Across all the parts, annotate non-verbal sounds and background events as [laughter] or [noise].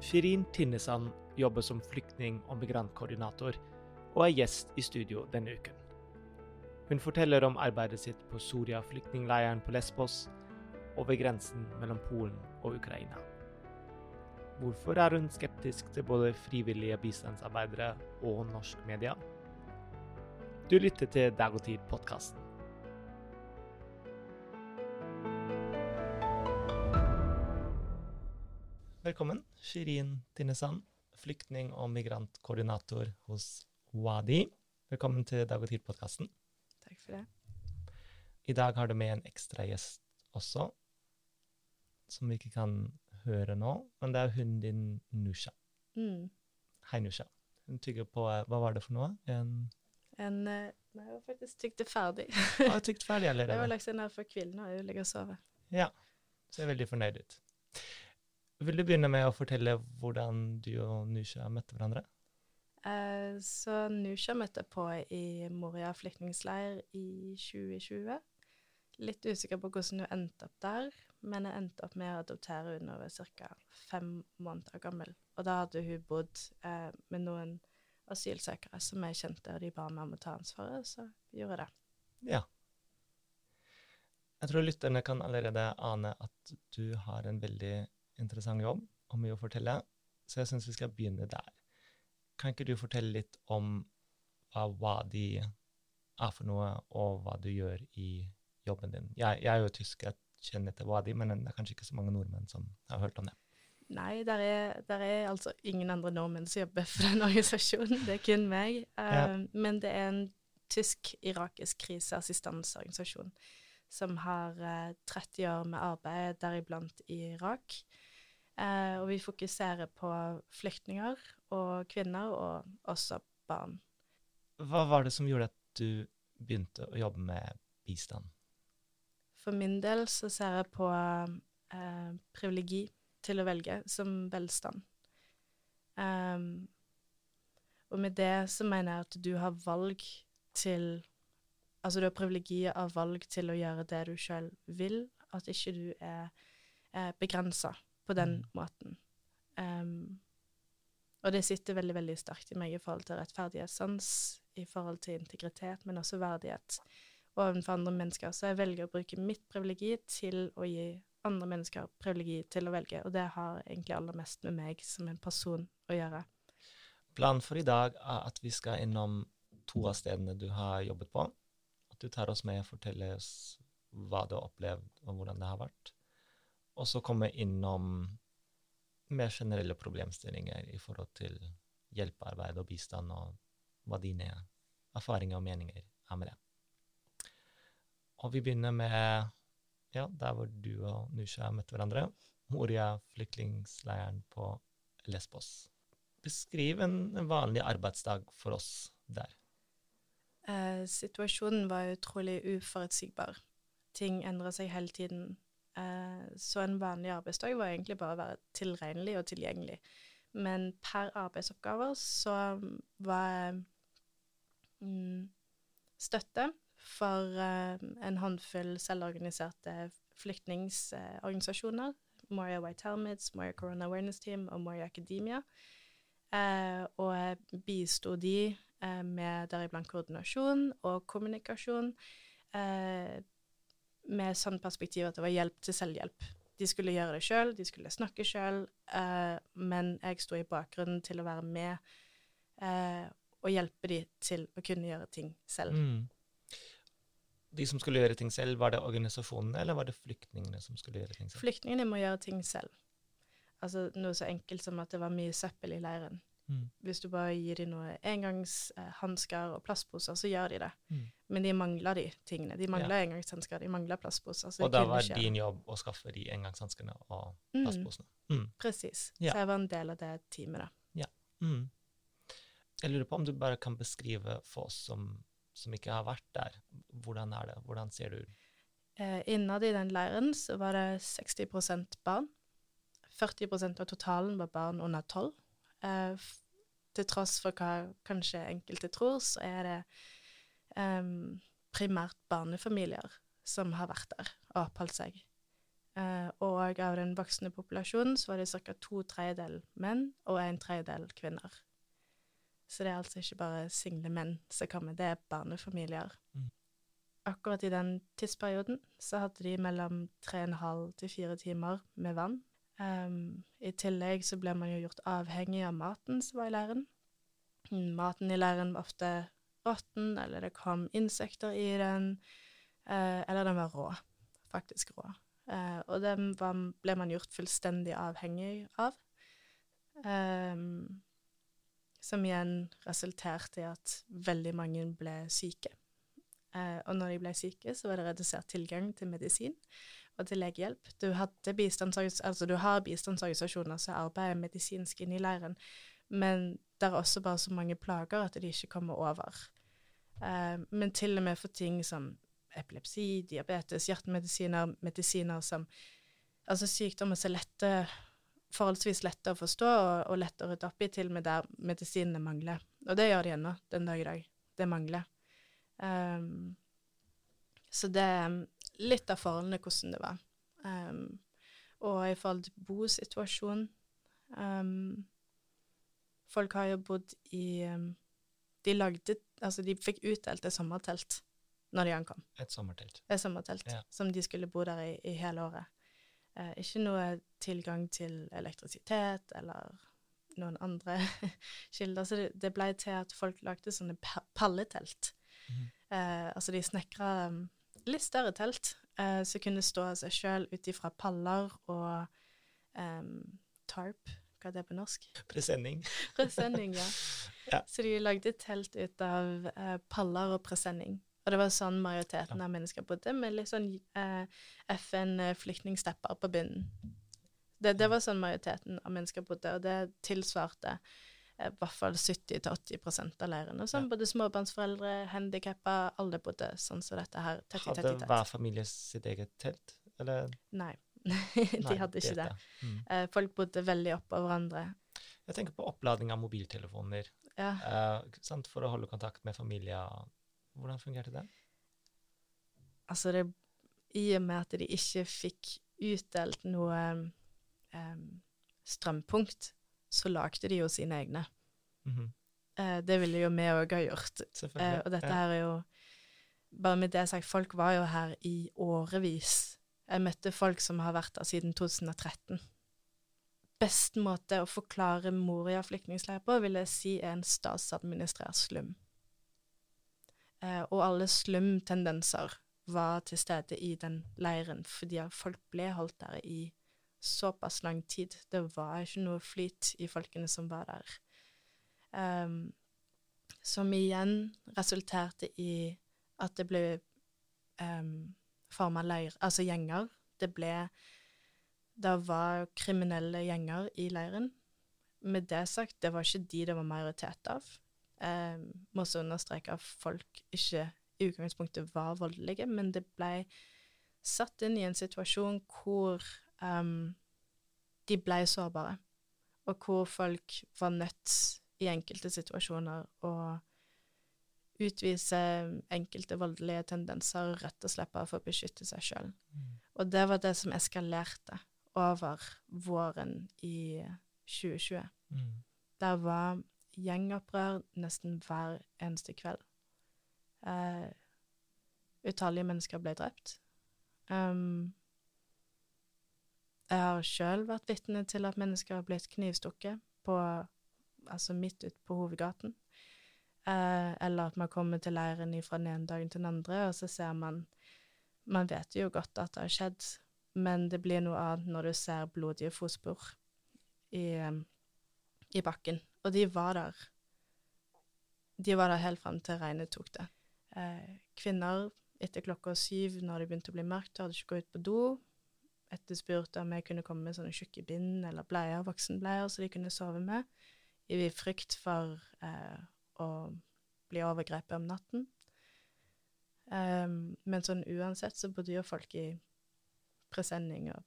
Shirin Tinnesand jobber som flyktning- og migrantkoordinator og er gjest i studio denne uken. Hun forteller om arbeidet sitt på Soria-flyktningleiren på Lesbos og ved grensen mellom Polen og Ukraina. Hvorfor er hun skeptisk til både frivillige bistandsarbeidere og norsk media? Du lytter til Dag og Tid-podkasten. Velkommen, Shirin Tinnesand, flyktning- og migrantkoordinator hos WADI. Velkommen til Dag og Tid-podkasten. Takk for det. I dag har du med en ekstra gjest også, som vi ikke kan høre nå, men det er hunden din Nusha. Mm. Hei, Nusha. Hun tygger på Hva var det for noe? En En eh, Nei, jeg var faktisk tygd ferdig. Ah, tykt ferdig Jeg [laughs] var allerede? lagt seg ned for kvelden, og jeg ligger og sover. Ja. Ser veldig fornøyd ut. Vil du begynne med å fortelle hvordan du og Nusha møtte hverandre? Eh, så Nusha møtte på i Moria flyktningleir i 2020. Litt usikker på hvordan hun endte opp der, men jeg endte opp med å adoptere henne da hun var ca. fem måneder gammel. Og da hadde hun bodd eh, med noen asylsøkere som jeg kjente, og de ba meg om å ta ansvaret, så gjorde jeg det. Ja. Jeg tror lytterne kan allerede ane at du har en veldig interessant jobb og mye å fortelle, så jeg syns vi skal begynne der. Kan ikke du fortelle litt om hva WADI er for noe, og hva du gjør i jobben din? Jeg, jeg er jo tysk, jeg kjenner til WADI, men det er kanskje ikke så mange nordmenn som har hørt om det. Nei, der er, der er altså ingen andre nordmenn som jobber for den organisasjonen. Det er kun meg. Eh, Ja. Men det er en tysk-irakisk kriseassistanseorganisasjon som har eh, 30 år med arbeid, deriblant i Irak. Eh, og vi fokuserer på flyktninger og kvinner, og også barn. Hva var det som gjorde at du begynte å jobbe med bistand? For min del så ser jeg på eh, privilegi til å velge som velstand. Um, og med det så mener jeg at du har valg til Altså du har privilegiet av valg til å gjøre det du sjøl vil, at ikke du er er begrensa på den Mm. måten. Um, og det sitter veldig, veldig sterkt i meg i forhold til rettferdighetssans, i forhold til integritet, men også verdighet overfor andre mennesker. Så jeg velger å bruke mitt privilegi til å gi andre mennesker privilegi til å velge, og det har egentlig aller mest med meg som en person å gjøre. Planen for i dag er at vi skal innom to av stedene du har jobbet på. At du tar oss med og forteller oss hva du har opplevd, og hvordan det har vært. Og så komme innom mer generelle problemstillinger i forhold til hjelpearbeid og bistand, og hva dine erfaringer og meninger er med det. Og vi begynner med ja, der hvor du og Nusha møtte hverandre. Moria flyktningleiren på Lesbos. Beskriv en, en vanlig arbeidsdag for oss der. Eh, situasjonen var utrolig uforutsigbar. Ting endra seg hele tiden. Eh, så en vanlig arbeidsdag var egentlig bare å være tilregnelig og tilgjengelig. Men per arbeidsoppgaver så var jeg mm, støtte for eh, en håndfull selvorganiserte flyktningsorganisasjoner. Moria White Helmets, Moria Corona Awareness Team og Moria Academia. Eh, og jeg bisto de med deriblant koordinasjon og kommunikasjon, eh, med sånn perspektiv at det var hjelp til selvhjelp. De skulle gjøre det sjøl, de skulle snakke sjøl, eh, men jeg sto i bakgrunnen til å være med eh, og hjelpe de til å kunne gjøre ting selv. Mm. De som skulle gjøre ting selv, var det organisasjonene, eller var det flyktningene som skulle gjøre ting selv? Flyktningene må gjøre ting selv. Altså noe så enkelt som at det var mye søppel i leiren. Mm. Hvis du bare gir dem noe engangshansker og plastposer, så gjør de det. Mm. Men de mangler de tingene. De mangler engangshansker, de mangler plastposer. så Og da var det din jobb å skaffe de engangshanskene og Mm. plastposene. Mm. Presis. Ja. Så jeg var en del av det teamet, da. Mm. Jeg lurer på om du bare kan beskrive for oss som, som ikke har vært der, hvordan er det? Hvordan ser det ut? Eh, innad i den leiren så var det 60% barn. 40% av totalen var barn under 12. Eh, til tross for hva kanskje enkelte tror, så er det um, primært barnefamilier som har vært der og oppholdt seg. Uh, og av den voksne populasjonen så var det ca. to tredjedeler menn og en tredjedel kvinner. Så det er altså ikke bare single menn som kommer, det er barnefamilier. Mm. Akkurat i den tidsperioden så hadde de mellom tre og en halv til fire timer med vann. Um, I tillegg så ble man jo gjort avhengig av maten som var i leiren. Mm, Maten i leiren var ofte råtten, eller det kom insekter i den, Uh, eller den var rå. Faktisk rå. Uh, og den var, ble man gjort fullstendig avhengig av. Um, som igjen resulterte i at veldig mange ble syke. Uh, og når de ble syke, så var det redusert tilgang til medisin og til legehjelp. Du, altså, du har bistandsorganisasjoner som arbeider medisinsk inne i leiren, men det er også bare så mange plager at de ikke kommer over. Eh, men til og med for ting som epilepsi, diabetes, hjertemedisiner, medisiner som Altså sykdommer som er lette, forholdsvis lette å forstå og, og lette å rydde opp i, til og med der medisinene mangler. Og det gjør de ennå den dag i dag. Det mangler. Um, så det litt av forholdene hvordan det var. Um, og i forhold til bosituasjonen um, Folk har jo bodd i um, De lagde Altså, de fikk utdelt et sommertelt når de ankom. Et sommertelt. Et sommertelt Ja. som de skulle bo der i, i hele året. Uh, ikke noe tilgang til elektrisitet eller noen andre [laughs] kilder. Så det, det ble til at folk lagde sånne palletelt. Mm. Uh, altså de snekra um, litt større telt eh, som kunne stå av seg sjøl ut ifra paller og em, tarp, hva er det på norsk? Presenning. [laughs] Presenning, ja. Ja. Så de lagde telt ut av eh, paller og presenning. Og det var sånn majoriteten Ja. av mennesker bodde, med litt sånn eh, FN-flyktningstepper på bunnen. Det, det var sånn majoriteten av mennesker bodde, og det tilsvarte eh, i hvert fall 70-80% av leirene. Ja. både småbarnsforeldre, handikappa, alle bodde sånn som dette her. Tett hadde tett tett. hver familie sitt eget telt? Eller? Nei, [laughs] de hadde ikke det. det. Mm. Eh, folk bodde veldig oppå hverandre. Jeg tenker på opplading av mobiltelefoner Ja. eh, sant, for å holde kontakt med familie. Hvordan fungerte det? Altså, det, i og med at de ikke fikk utdelt noe um, strømpunkt, så lagde de jo sine egne. Mhm. Eh, det ville jo vi òg ha gjort. Eh, og dette ja. her er jo Bare med det sagt, folk var jo her i årevis. Jeg møtte folk som har vært her siden 2013. Best måte å forklare Moria flyktningleir på, vil jeg si er en statsadministrert slum. Eh, og alle slumtendenser var til stede i den leiren, fordi folk ble holdt der i såpass lang tid. Det var ikke noe flyt i folkene som var der. Um, som igjen resulterte i at det ble um, forma leir, altså gjenger. Det ble Det var kriminelle gjenger i leiren. Med det sagt, det var ikke de det var majoritet av. Um, må også understreke at folk ikke i utgangspunktet var voldelige, men det ble satt inn i en situasjon hvor um, de ble sårbare, og hvor folk var nødt i enkelte situasjoner å utvise enkelte voldelige tendenser rett og slett bare for å beskytte seg sjøl. Mm. Og det var det som eskalerte over våren i 2020. Mm. Der var gjengopprør nesten hver eneste kveld. Eh, utallige mennesker ble drept. Um, jeg har sjøl vært vitne til at mennesker har blitt knivstukket på, altså midt ute på hovedgaten. Eh, eller at man kommer til leiren fra den ene dagen til den andre, og så ser man Man vet jo godt at det har skjedd, men det blir noe annet når du ser blodige fotspor i, eh, i bakken. Og de var der. De var der helt fram til regnet tok det. Eh, kvinner etter klokka syv, når det begynte å bli mørkt, hadde ikke gått ut på do. Etterspurte om jeg kunne komme med sånne tjukke bind eller bleier, voksenbleier, så de kunne sove med, i frykt for eh, å bli overgrepet om natten. Um, men sånn uansett så bodde jo folk i presenning og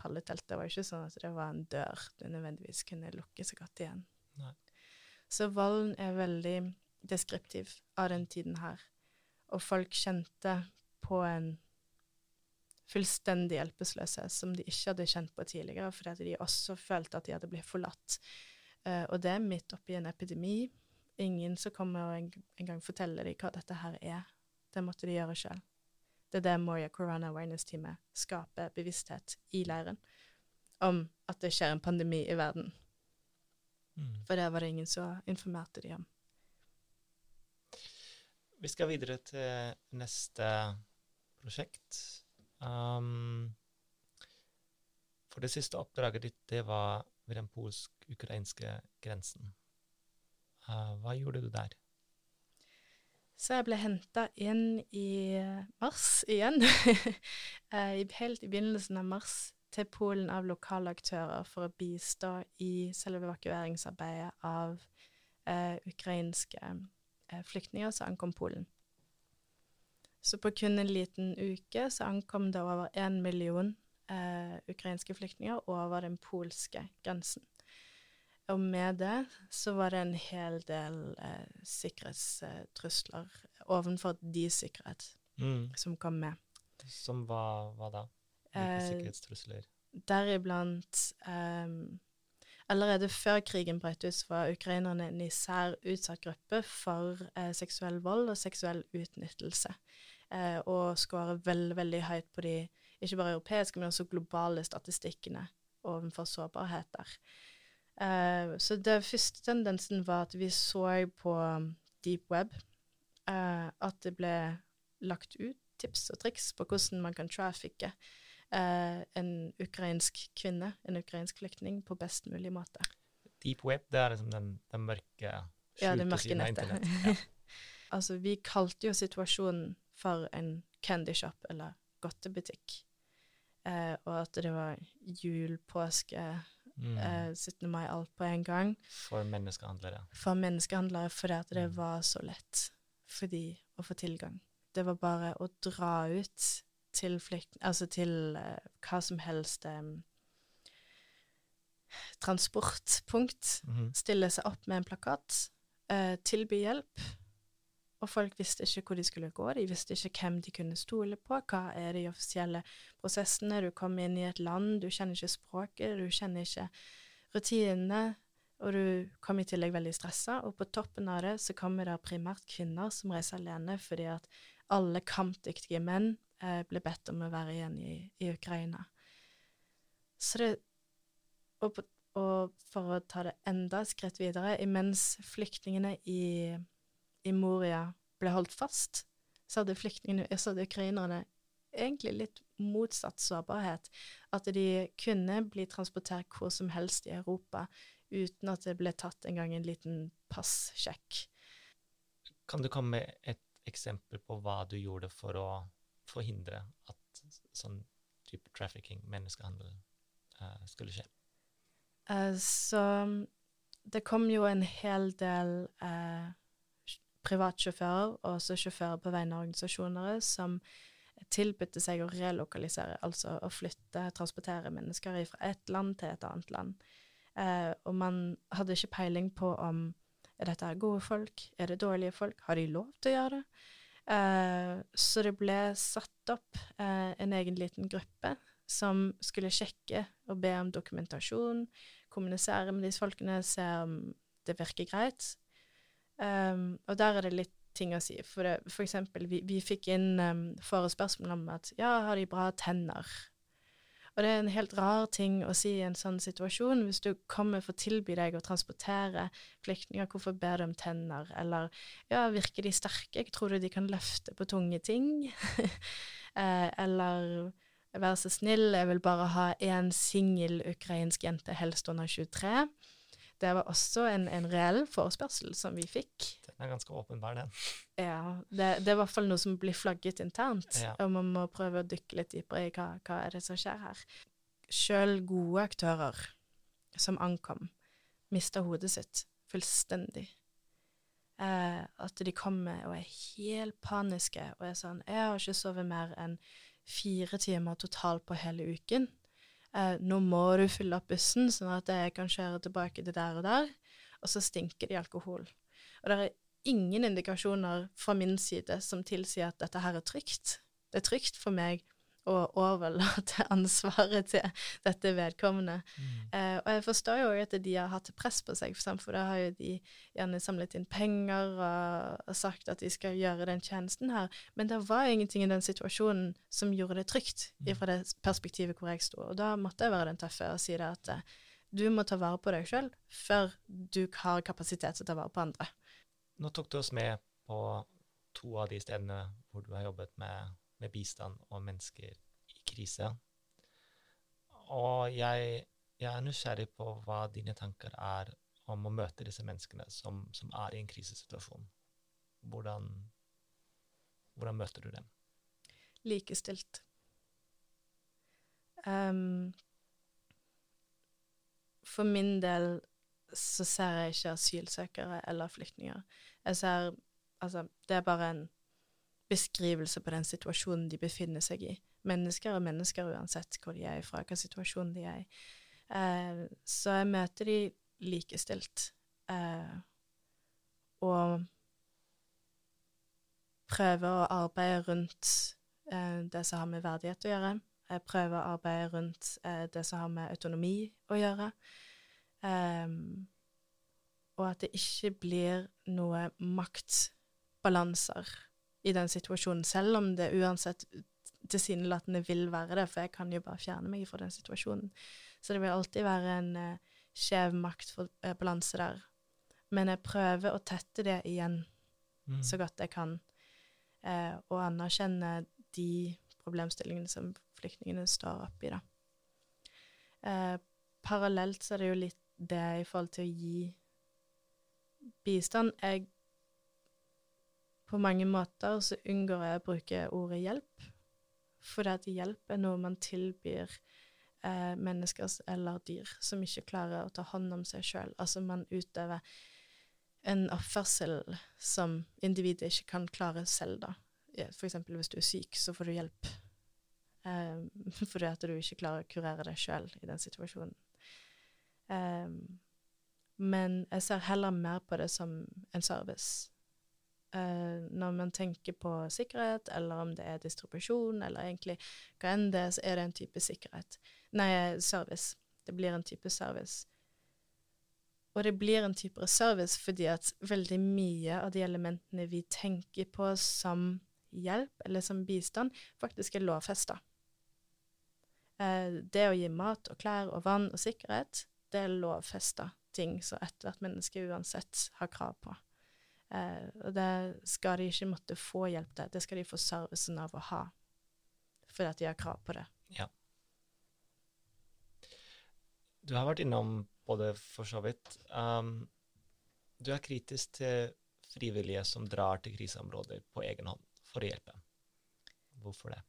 palletelt. Det var jo ikke sånn at det var en dør du nødvendigvis kunne lukke så godt igjen. Nei. Så volden er veldig deskriptiv av den tiden her. Og folk kjente på en fullstendig hjelpeløse, som de ikke hadde kjent på tidligere, fordi de også følte at de hadde blitt forlatt. Uh, og det er midt oppi en epidemi. Ingen som kommer og en, en forteller dem hva dette her er. Det måtte de gjøre sjøl. Det er det Moria Corona Awareness-teamet skaper bevissthet i leiren om at det skjer en pandemi i verden. Mm. For det var det ingen som informerte de om. Vi skal videre til neste prosjekt. Um, for det siste oppdraget ditt, det var ved den polsk-ukrainske grensen. Uh, hva gjorde du der? Så jeg ble henta inn i mars igjen, [laughs] eh, helt i begynnelsen av mars, til Polen av lokale aktører for å bistå i selve evakueringsarbeidet av eh, ukrainske eh, flyktninger som ankom Polen. Så på kun en liten uke så ankom det over én million eh, ukrainske flyktninger over den polske grensen. Og med det så var det en hel del eh, sikkerhetstrusler ovenfor de sikkerhet mm. som kom med. Som hva, hva da? Hvilke eh, sikkerhetstrusler? Deriblant um, Allerede før krigen brøt ut, var ukrainerne en især utsatt gruppe for eh, seksuell vold og seksuell utnyttelse. Eh, og skårer veldig, veldig høyt på de ikke bare europeiske, men også globale statistikkene overfor sårbarheter. Eh, så den første tendensen var at vi så på deep web eh, at det ble lagt ut tips og triks på hvordan man kan trafficke eh, en ukrainsk kvinne, en ukrainsk flyktning, på best mulig måte. Deep web, det er liksom den, den mørke, ja, det mørke internett? [laughs] Ja. altså, vi kalte jo situasjonen for en candy shop eller godtebutikk. Eh, og at det var jul, påske, mm. eh, 17. mai, alt på en gang. For menneskehandlere. For menneskehandlere, fordi at det mm. var så lett for de å få tilgang. Det var bare å dra ut til flykt... Altså til uh, hva som helst um, transportpunkt. Mm -hmm. Stille seg opp med en plakat, uh, tilby hjelp. Og folk visste ikke hvor de skulle gå, de visste ikke hvem de kunne stole på. Hva er de offisielle prosessene? Du kommer inn i et land, du kjenner ikke språket, du kjenner ikke rutinene, og du kommer i tillegg veldig stressa. Og på toppen av det så kommer det primært kvinner som reiser alene fordi at alle kampdyktige menn ble bedt om å være igjen i, i Ukraina. Så det og, og, for å ta det enda et skritt videre, imens flyktningene i, i Moria ble holdt fast, så hadde flyktningene, så hadde ukrainerne egentlig litt motsatt sårbarhet. At de kunne bli transportert hvor som helst i Europa uten at det ble tatt engang en liten passsjekk. Kan du komme med et eksempel på hva du gjorde for å forhindre at sånn type trafficking, menneskehandel, uh, skulle skje? Uh, så det kom jo en hel del uh, privatsjåfører, og også sjåfører på vegne av organisasjoner, som tilbudte seg å relokalisere, altså å flytte, transportere mennesker fra et land til et annet land. Uh, og man hadde ikke peiling på om er dette gode folk, er det dårlige folk, har de lov til å gjøre det? Uh, så det ble satt opp uh, en egen liten gruppe som skulle sjekke og be om dokumentasjon, kommunisere med disse folkene, se om det virker greit. Um, og der er det litt ting å si. For, det, for eksempel, vi, vi fikk inn um, forespørsmål om at ja, har de bra tenner? Og det er en helt rar ting å si i en sånn situasjon. Hvis du kommer for å tilby deg å transportere flyktninger, hvorfor ber du om tenner? Eller ja, virker de sterke? Tror du de kan løfte på tunge ting? [laughs] eh, eller vær så snill, jeg vil bare ha én singel ukrainsk jente, helst under 23. Det var også en, en reell forespørsel som vi fikk. Den er ganske åpenbar, den. Ja. Det, det, er i hvert fall noe som blir flagget internt, ja. og man må prøve å dykke litt dypere i hva, hva er det som skjer her. Sjøl gode aktører som ankom, mista hodet sitt fullstendig. Eh, at de kommer og er helt paniske og er sånn 'Jeg har ikke sovet mer enn fire timer totalt på hele uken.' eh, 'Nå må du fylle opp bussen, sånn at jeg kan kjøre tilbake til der og der.' Og så stinker de alkohol. Og det er ingen indikasjoner fra min side som tilsier at dette her er trygt. Det er trygt for meg å overlate [laughs] ansvaret til dette vedkommende. Mm. Eh, og jeg forstår jo at de har hatt press på seg, for, eksempel, for da har jo de gjerne samlet inn penger og, og, sagt at de skal gjøre den tjenesten her. Men det var ingenting i den situasjonen som gjorde det trygt, Mm. fra det perspektivet hvor jeg sto. Og da måtte jeg være den tøffe og si det at eh, du må ta vare på deg sjøl før du har kapasitet til å ta vare på andre. Nå tok du oss med på to av de stedene hvor du har jobbet med, med bistand og mennesker i krise. Og jeg, jeg er nysgjerrig på hva dine tanker er om å møte disse menneskene som, som er i en krisesituasjon. Hvordan, hvordan møter du dem? Likestilt. Um, for min del så ser jeg ikke asylsøkere eller flyktninger. Jeg ser Altså, det er bare en beskrivelse på den situasjonen de befinner seg i. Mennesker er mennesker uansett hvor de er fra, hva situasjon de er i. Eh, så jeg møter de likestilt. Eh, og prøver å arbeide rundt eh, det som har med verdighet å gjøre. Jeg prøver å arbeide rundt eh, det som har med autonomi å gjøre. Um, og at det ikke blir noe maktbalanser i den situasjonen, selv om det uansett tilsynelatende vil være det, for jeg kan jo bare fjerne meg fra den situasjonen. Så det vil alltid være en uh, skjev maktbalanse der. Men jeg prøver å tette det igjen Mm. så godt jeg kan, uh, og anerkjenne de problemstillingene som flyktningene står oppi, da. Uh, parallelt så er det jo litt det i forhold til å gi bistand. Jeg På mange måter så unngår jeg å bruke ordet hjelp, fordi at hjelp er noe man tilbyr eh, mennesker eller dyr som ikke klarer å ta hånd om seg sjøl. Altså man utøver en oppførsel som individet ikke kan klare selv, da. For eksempel hvis du er syk, så får du hjelp. Um, [laughs] fordi at du ikke klarer å kurere deg sjøl i den situasjonen. Um, men jeg ser heller mer på det som en service. Uh, når man tenker på sikkerhet, eller om det er distribusjon, eller egentlig hva enn det er, så er det en type sikkerhet. Nei, service. Det blir en type service. Og det blir en type service fordi at veldig mye av de elementene vi tenker på som hjelp, eller som bistand, faktisk er lovfesta. Uh, det å gi mat og klær og vann og sikkerhet, det er lovfesta ting som ethvert menneske uansett har krav på. Eh, og det skal de ikke måtte få hjelp til, det skal de få servicen av å ha, fordi at de har krav på det. Ja. Du har vært innom både for så vidt um, Du er kritisk til frivillige som drar til kriseområder på egen hånd for å hjelpe. Hvorfor det?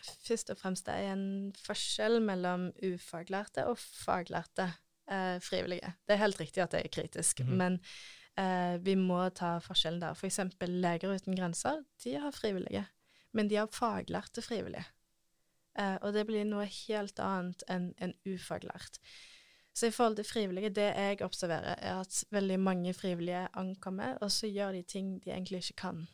Først og fremst det er en forskjell mellom ufaglærte og faglærte eh, frivillige. Det er helt riktig at det er kritisk, mm. men eh, vi må ta forskjellen der. For eksempel Leger uten grenser, de har frivillige, men de har faglærte frivillige. Eh, og det blir noe helt annet enn en ufaglært. Så i forhold til frivillige, det jeg observerer, er at veldig mange frivillige ankommer, og så gjør de ting de egentlig ikke kan.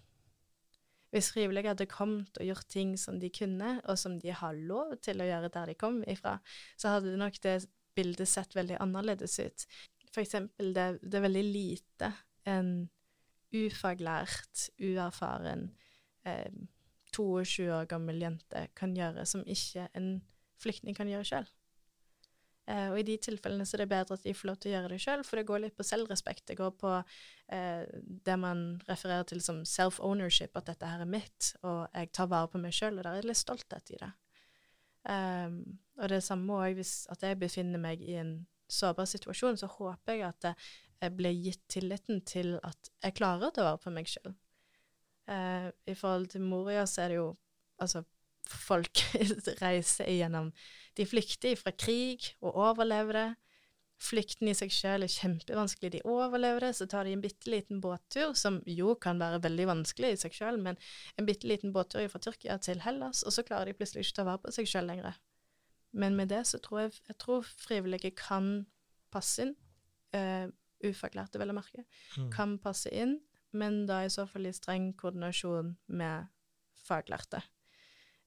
Hvis frivillige hadde kommet og gjort ting som de kunne, og som de har lov til å gjøre der de kom ifra, så hadde nok det bildet sett veldig annerledes ut. For eksempel, det, det er veldig lite en ufaglært, uerfaren, eh, 22 år gammel jente kan gjøre, som ikke en flyktning kan gjøre sjøl. Eh, og i de tilfellene så er det bedre at de får lov til å gjøre det sjøl, for det går litt på selvrespekt. Det går på eh, det man refererer til som self-ownership, at dette her er mitt, og jeg tar vare på meg sjøl, og der er litt stolthet i det. Um, og det samme òg hvis at jeg befinner meg i en sårbar situasjon, så håper jeg at jeg blir gitt tilliten til at jeg klarer å ta vare på meg sjøl. Uh, I forhold til Moria så er det jo altså folk [laughs] reiser igjennom De flykter fra krig og overlever det. Flykten i seg sjøl er kjempevanskelig. De overlever det, så tar de en bitte liten båttur, som jo kan være veldig vanskelig i seg sjøl, men en bitte liten båttur fra Tyrkia til Hellas, og så klarer de plutselig ikke å ta vare på seg sjøl lenger. Men med det så tror jeg, jeg tror frivillige kan passe inn. Uh, ufaglærte, vel å merke. Mm. Kan passe inn, men da i så fall i streng koordinasjon med faglærte.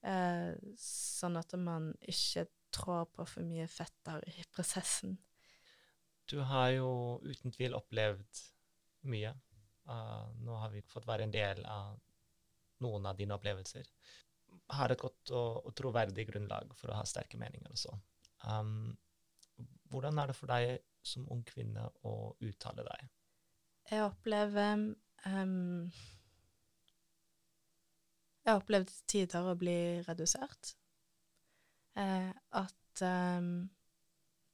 Uh, sånn at man ikke trår på for mye fetter i prosessen. Du har jo uten tvil opplevd mye. Uh, nå har vi fått være en del av noen av dine opplevelser. Har et godt og, og troverdig grunnlag for å ha sterke meninger også. Um, hvordan er det for deg som ung kvinne å uttale deg? Jeg opplever um, Jeg har opplevd tider å bli redusert. Uh, at um,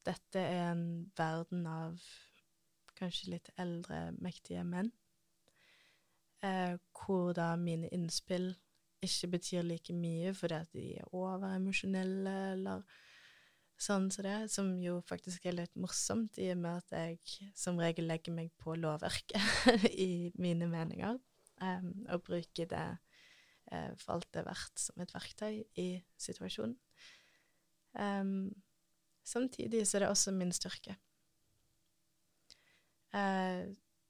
dette er en verden av kanskje litt eldre, mektige menn. Eh, hvor da mine innspill ikke betyr like mye fordi at de er overemosjonelle, eller sånn som det, som jo faktisk er litt morsomt, i og med at jeg som regel legger meg på lovverket [laughs] i mine meninger, eh, og bruker det eh, for alt det er verdt som et verktøy i situasjonen. Um, samtidig så er det også min styrke. Eh,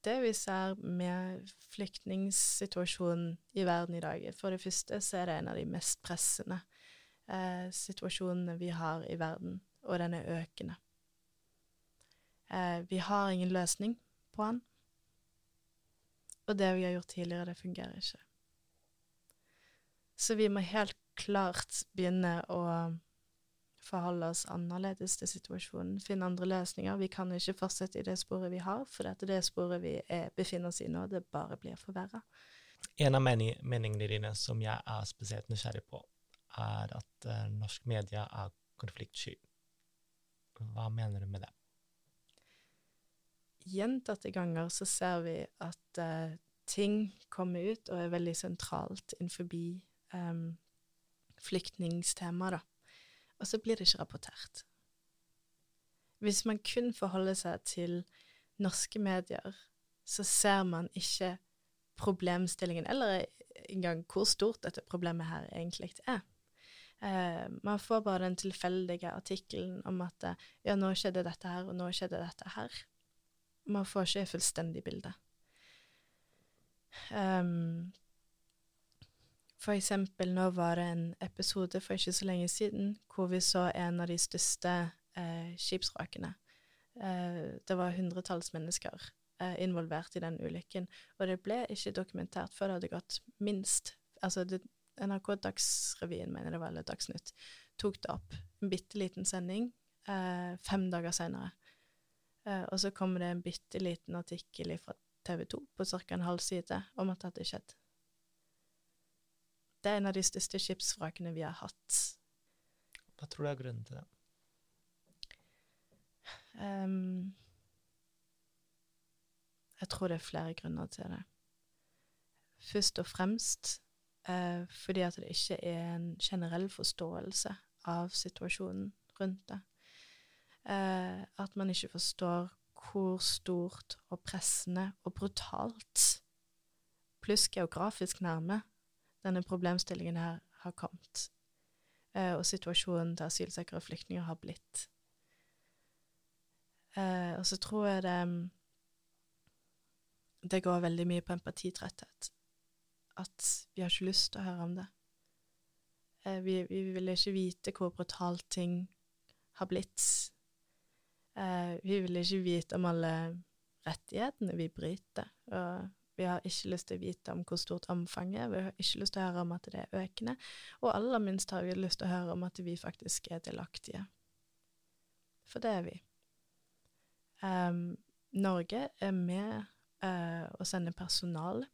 det vi ser med flyktningsituasjonen i verden i dag For det første så er det en av de mest pressende eh, situasjonene vi har i verden, og den er økende. Eh, vi har ingen løsning på den, og det vi har gjort tidligere, det fungerer ikke. Så vi må helt klart begynne å forholde oss annerledes til situasjonen, finne andre løsninger. Vi kan ikke fortsette i det sporet vi har, for dette det sporet vi er, befinner oss i nå, det bare blir forverra. En av mening, meningene dine som jeg er spesielt nysgjerrig på, er at uh, norsk media er konfliktsky. Hva mener du med det? Gjentatte ganger så ser vi at uh, ting kommer ut og er veldig sentralt innenfor um, flyktningstemaet, da og så blir det ikke rapportert. Hvis man kun forholder seg til norske medier, så ser man ikke problemstillingen, eller engang hvor stort dette problemet her egentlig er. Eh, man får bare den tilfeldige artikkelen om at ja, nå skjedde dette her, og nå skjedde dette her. Man får ikke et fullstendig bilde. Um, for eksempel, nå var det en episode for ikke så lenge siden hvor vi så en av de største eh, skipsvrakene. Eh, det var hundretalls mennesker eh, involvert i den ulykken, og det ble ikke dokumentert før det hadde gått minst Altså, det, NRK Dagsrevyen, mener det var, eller Dagsnytt, tok det opp. En bitte liten sending eh, fem dager seinere. Eh, og så kommer det en bitte liten artikkel fra TV 2 på ca. en halv side om at det hadde skjedd. Det er en av de største skipsvrakene vi har hatt. Hva tror du er grunnen til det? Um, jeg tror det er flere grunner til det. Først og fremst uh, fordi at det ikke er en generell forståelse av situasjonen rundt det. Uh, at man ikke forstår hvor stort og pressende og brutalt, pluss geografisk nærme, denne problemstillingen her har kommet, eh, og situasjonen til asylsøkere og flyktninger har blitt. Eh, og så tror jeg det det går veldig mye på empatitretthet. At vi har ikke lyst til å høre om det. Eh, vi, vi vil ikke vite hvor brutalt ting har blitt. Vi vil ikke vite om alle rettighetene vi bryter. Og vi har ikke lyst til å vite om hvor stort omfanget er, vi har ikke lyst til å høre om at det er økende, og aller minst har vi lyst til å høre om at vi faktisk er delaktige. For det er vi. Um, Norge er med uh, å sende personal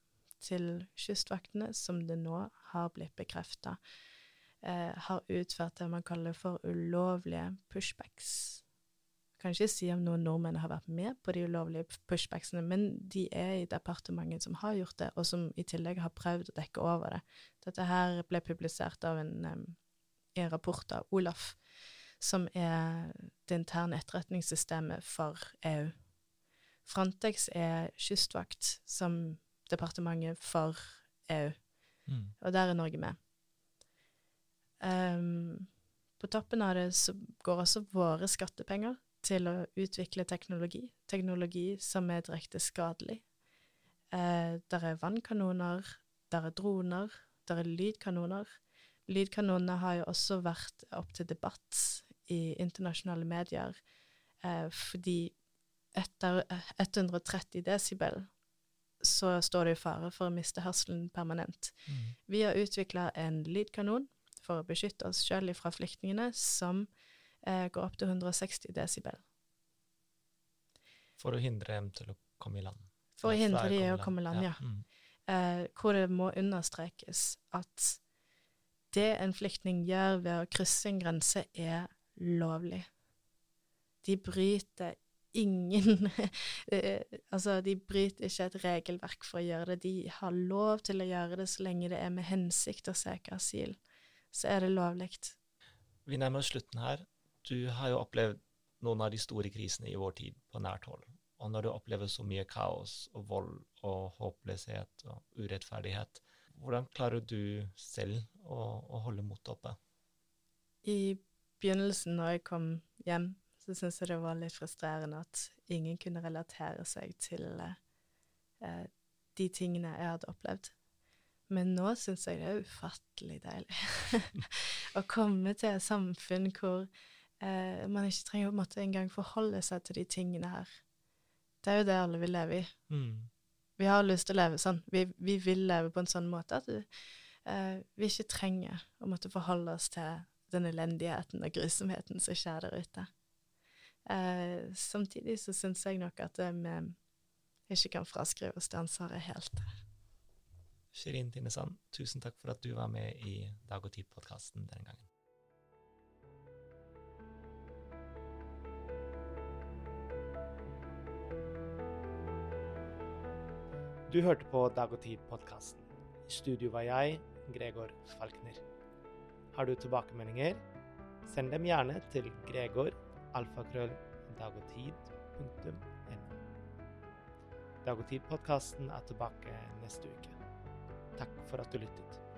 til kystvaktene, som det nå har blitt bekrefta, uh, eh, har utført det man kaller for ulovlige pushbacks kan ikke si om noen nordmenn har vært med på de ulovlige pushbacksene, men de er i departementet som har gjort det, og som i tillegg har prøvd å dekke over det. Dette her ble publisert av en, en rapport av Olaf, som er det interne etterretningssystemet for EU. Frontex er kystvakt som departementet for EU, mm. og der er Norge med. Um, på toppen av det så går også våre skattepenger til å utvikle teknologi, teknologi som er direkte skadelig. Eh, der er vannkanoner, der er droner, der er lydkanoner. lydkanonene har jo også vært opp til debatt i internasjonale medier eh, fordi etter 130 desibel så står det i fare for å miste hørselen permanent. Mm. Vi har utvikla en lydkanon for å beskytte oss sjøl fra flyktningene, som eh, går opp til 160 desibel. For å hindre dem til å komme i land. For å hindre dem de å komme i land, ja. Mm. Eh, hvor det må understrekes at det en flyktning gjør ved å krysse en grense, er lovlig. De bryter ingen [laughs] eh, Altså, de bryter ikke et regelverk for å gjøre det. De har lov til å gjøre det så lenge det er med hensikt å søke asyl. Så er det lovlig. Vi nærmer oss slutten her. Du har jo opplevd noen av de store krisene i vår tid på nært hold. Og når du opplever så mye kaos og vold og håpløshet og urettferdighet, hvordan klarer du selv å, å holde motet oppe? I begynnelsen, når jeg kom hjem, så syntes jeg det var litt frustrerende at ingen kunne relatere seg til eh, de tingene jeg hadde opplevd. Men nå syns jeg det er ufattelig deilig [laughs] å komme til et samfunn hvor eh, man ikke trenger å måtte engang forholde seg til de tingene her. Det er jo det alle vil leve i. Mm. Vi har lyst til å leve sånn. Vi, vi vil leve på en sånn måte at eh, vi ikke trenger å måtte forholde oss til den elendigheten og grusomheten som skjer der ute. Eh, samtidig så syns jeg nok at vi ikke kan fraskrive oss det ansvaret helt. Shirin Tinnesand, tusen takk for at du var med i Dag og Tid-podkasten denne gangen. Du hørte på Dag og Tid-podkasten. I studio var jeg, Gregor Falkner. Har du tilbakemeldinger? Send dem gjerne til gregor alfakrøll.dagogtid.no. Dag og Tid-podkasten er tilbake neste uke. Takk for at du lyttet.